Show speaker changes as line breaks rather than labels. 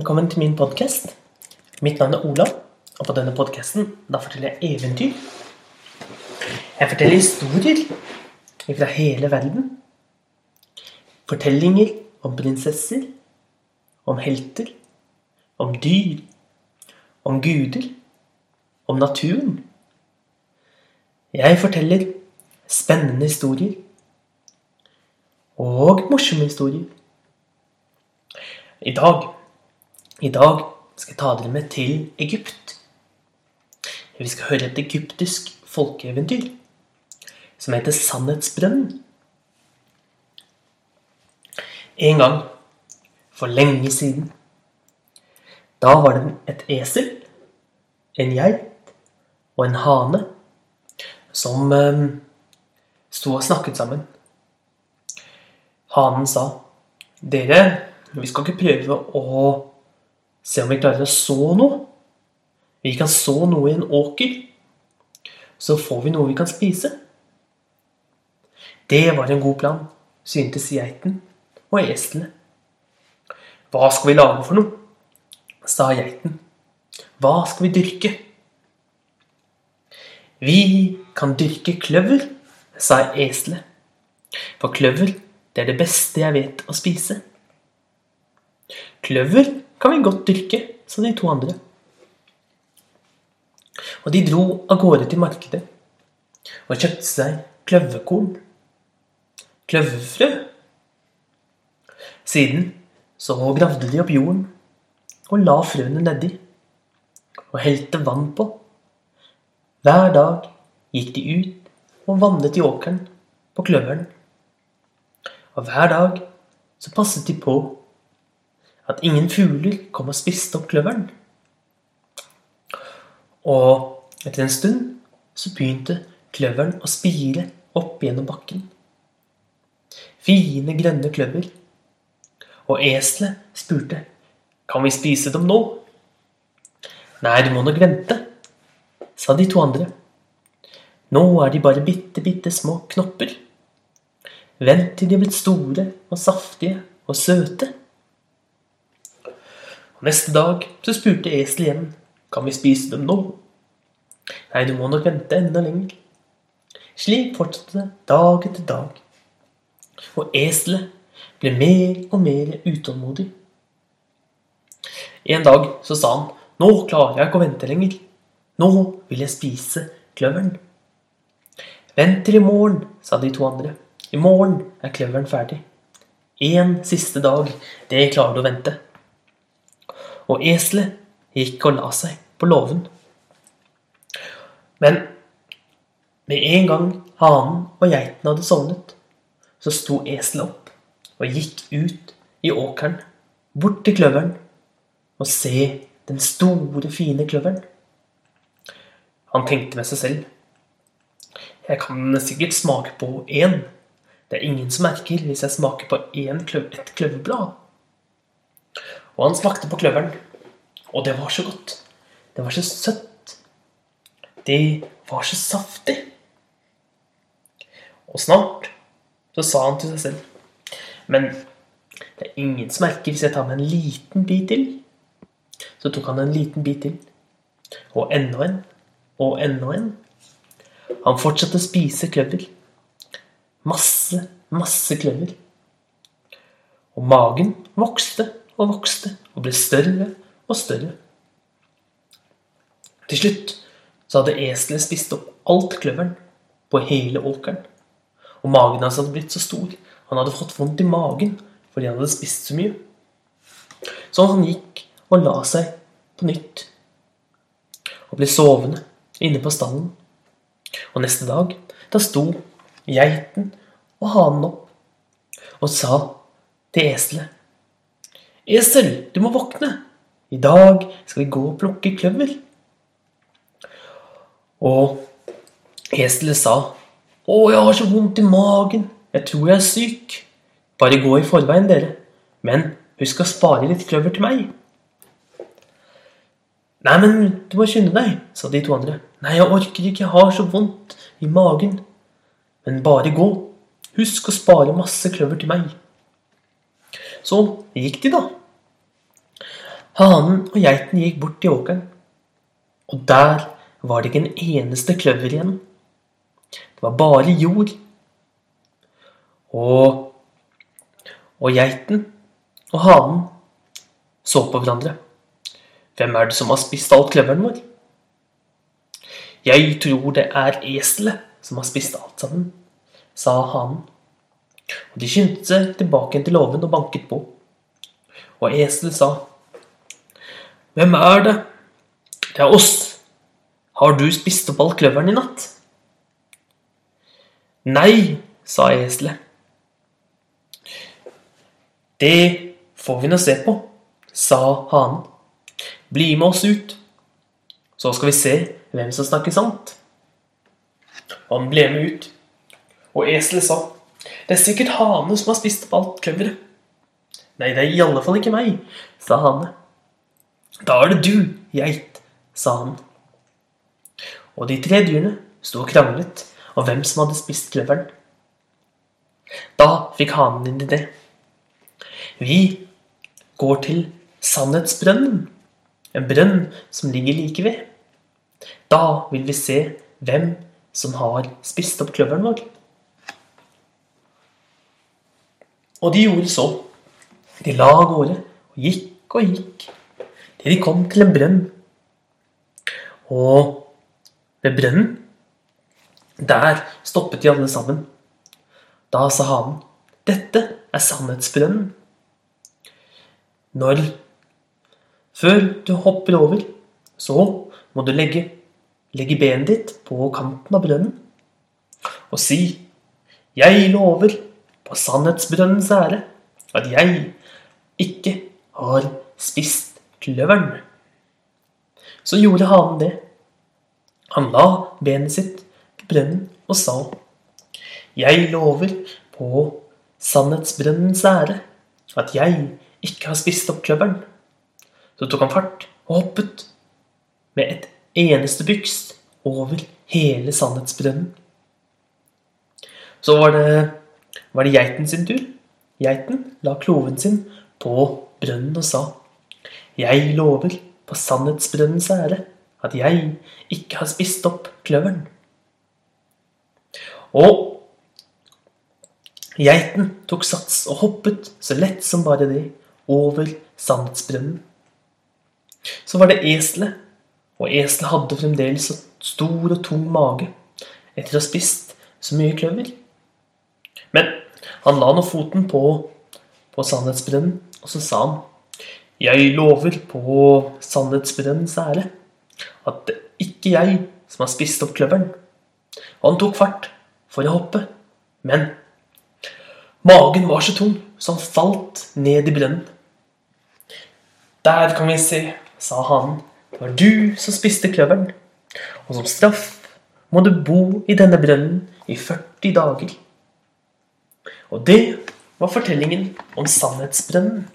Velkommen til min podkast. Mitt navn er Ola, og på denne podkasten forteller jeg eventyr. Jeg forteller historier fra hele verden. Fortellinger om prinsesser, om helter, om dyr, om guder, om naturen. Jeg forteller spennende historier og morsomme historier. I dag, I dag skal jeg ta dere med til Egypt. Vi skal høre et egyptisk folkeeventyr som heter Sannhetsbrønnen. En gang, for lenge siden, da var det et esel, en geit og en hane som eh, sto og snakket sammen. Hanen sa, 'Dere, vi skal ikke prøve å se om vi klarer å så noe.' 'Vi kan så noe i en åker, så får vi noe vi kan spise.' Det var en god plan, syntes geiten og eselet. 'Hva skal vi lage for noe?' sa geiten. 'Hva skal vi dyrke?' 'Vi kan dyrke kløver', sa eselet. 'For kløver, det er det beste jeg vet å spise.' 'Kløver kan vi godt dyrke', sa de to andre. Og de dro av gårde til markedet og kjøpte seg kløverkorn. Kløverfrø. Siden så gravde de opp jorden og la frøene nedi og helte vann på. Hver dag gikk de ut og vannet i åkeren på kløveren. Og hver dag så passet de på at ingen fugler kom og spiste opp kløveren. Og etter en stund så begynte kløveren å spire opp gjennom bakken. Fine, grønne kløver. Og eselet spurte kan vi spise dem nå. Nei, du må nok vente, sa de to andre. Nå er de bare bitte, bitte små knopper. Vent til de er blitt store og saftige og søte. Neste dag så spurte eselet igjen kan vi spise dem nå. Nei, du må nok vente enda lenger. Slik fortsatte det dag etter dag. Og eselet ble mer og mer utålmodig. En dag så sa han nå klarer jeg ikke å vente lenger. Nå vil jeg spise kløveren. Vent til i morgen, sa de to andre. I morgen er kløveren ferdig. En siste dag, det klarer du å vente. Og eselet gikk og la seg på låven. Men med en gang hanen og geiten hadde sovnet, så sto eselet opp og gikk ut i åkeren, bort til kløveren, og se den store, fine kløveren. Han tenkte med seg selv. Jeg kan sikkert smake på én. Det er ingen som merker hvis jeg smaker på én kløv, et kløverblad. Og han smakte på kløveren, og det var så godt. Det var så søtt. Det var så saftig. Og snart så sa han til seg selv Men det er ingen som merker hvis jeg tar meg en liten bit til. Så tok han en liten bit til. Og enda en. Og enda en. Han fortsatte å spise kløver. Masse, masse kløver. Og magen vokste og vokste og ble større og større. Til slutt så hadde eselet spist opp alt kløveren på hele åkeren. Og magen hans hadde blitt så stor. Han hadde fått vondt i magen fordi han hadde spist så mye. Så han gikk og la seg på nytt. Og ble sovende inne på stallen. Og neste dag, da sto geiten og hanen opp og sa til eselet Esel, du må våkne. I dag skal vi gå og plukke kløver. Og eselet sa Å, jeg har så vondt i magen. Jeg tror jeg er syk. Bare gå i forveien, dere. Men husk å spare litt kløver til meg. Nei, men du må skynde deg, sa de to andre. Nei, jeg orker ikke, jeg har så vondt i magen. Men bare gå. Husk å spare masse kløver til meg. Så gikk de, da. Hanen og geiten gikk bort til åkeren, og der var det ikke en eneste kløver igjen. Det var bare jord. Og, og geiten og hanen så på hverandre. Hvem er det som har spist alt kløveren vår? Jeg tror det er eselet som har spist alt sammen, sa hanen. Og de skyndte seg tilbake til låven og banket på. Og eselet sa, Hvem er det? Det er oss. Har du spist opp all kløveren i natt? Nei, sa eselet. Det får vi nå se på, sa hanen. Bli med oss ut, så skal vi se hvem som snakker sant. Han ble med ut, og eselet sa, det er sikkert hane som har spist opp alt kløveret. Nei, det er i alle fall ikke meg, sa hane. Da er det du, geit, sa han. Og de tre dyrene sto og kranglet om hvem som hadde spist kløveren. Da fikk hanen en idé. Vi går til Sannhetsbrønnen, en brønn som ligger like ved. Da vil vi se hvem som har spist opp kløveren vår. Og de gjorde så. De la av gårde og gikk og gikk til de kom til en brønn. Og ved brønnen, der stoppet de alle sammen. Da sa hanen, 'Dette er sannhetsbrønnen'. Når Før du hopper over, så må du legge legge benet ditt på kanten av brønnen og si 'Jeg lover på sannhetsbrønnens ære at jeg ikke har spist kløveren'. Så gjorde hanen det. Han la benet sitt på brønnen og sa 'Jeg lover på sannhetsbrønnens ære at jeg ikke har spist opp kløveren'. Så tok han fart og hoppet med et eneste byks over hele sannhetsbrønnen. Så var det, var det geiten sin tur. Geiten la kloven sin på brønnen og sa Jeg lover på sannhetsbrønnens ære at jeg ikke har spist opp kløveren. Og geiten tok sats og hoppet så lett som bare det over sannhetsbrønnen. Så var det eselet og eselet hadde fremdeles så stor og tung mage etter å ha spist så mye kløver. Men han la nå foten på, på sannhetsbrønnen, og så sa han Jeg lover på sannhetsbrennens ære at det ikke jeg som har spist opp kløveren. Han tok fart for å hoppe, men magen var så tung, så han falt ned i brønnen. Der kan vi se, sa hanen det var du som spiste kløveren, og som straff må du bo i denne brønnen i 40 dager. Og det var fortellingen om Sannhetsbrønnen.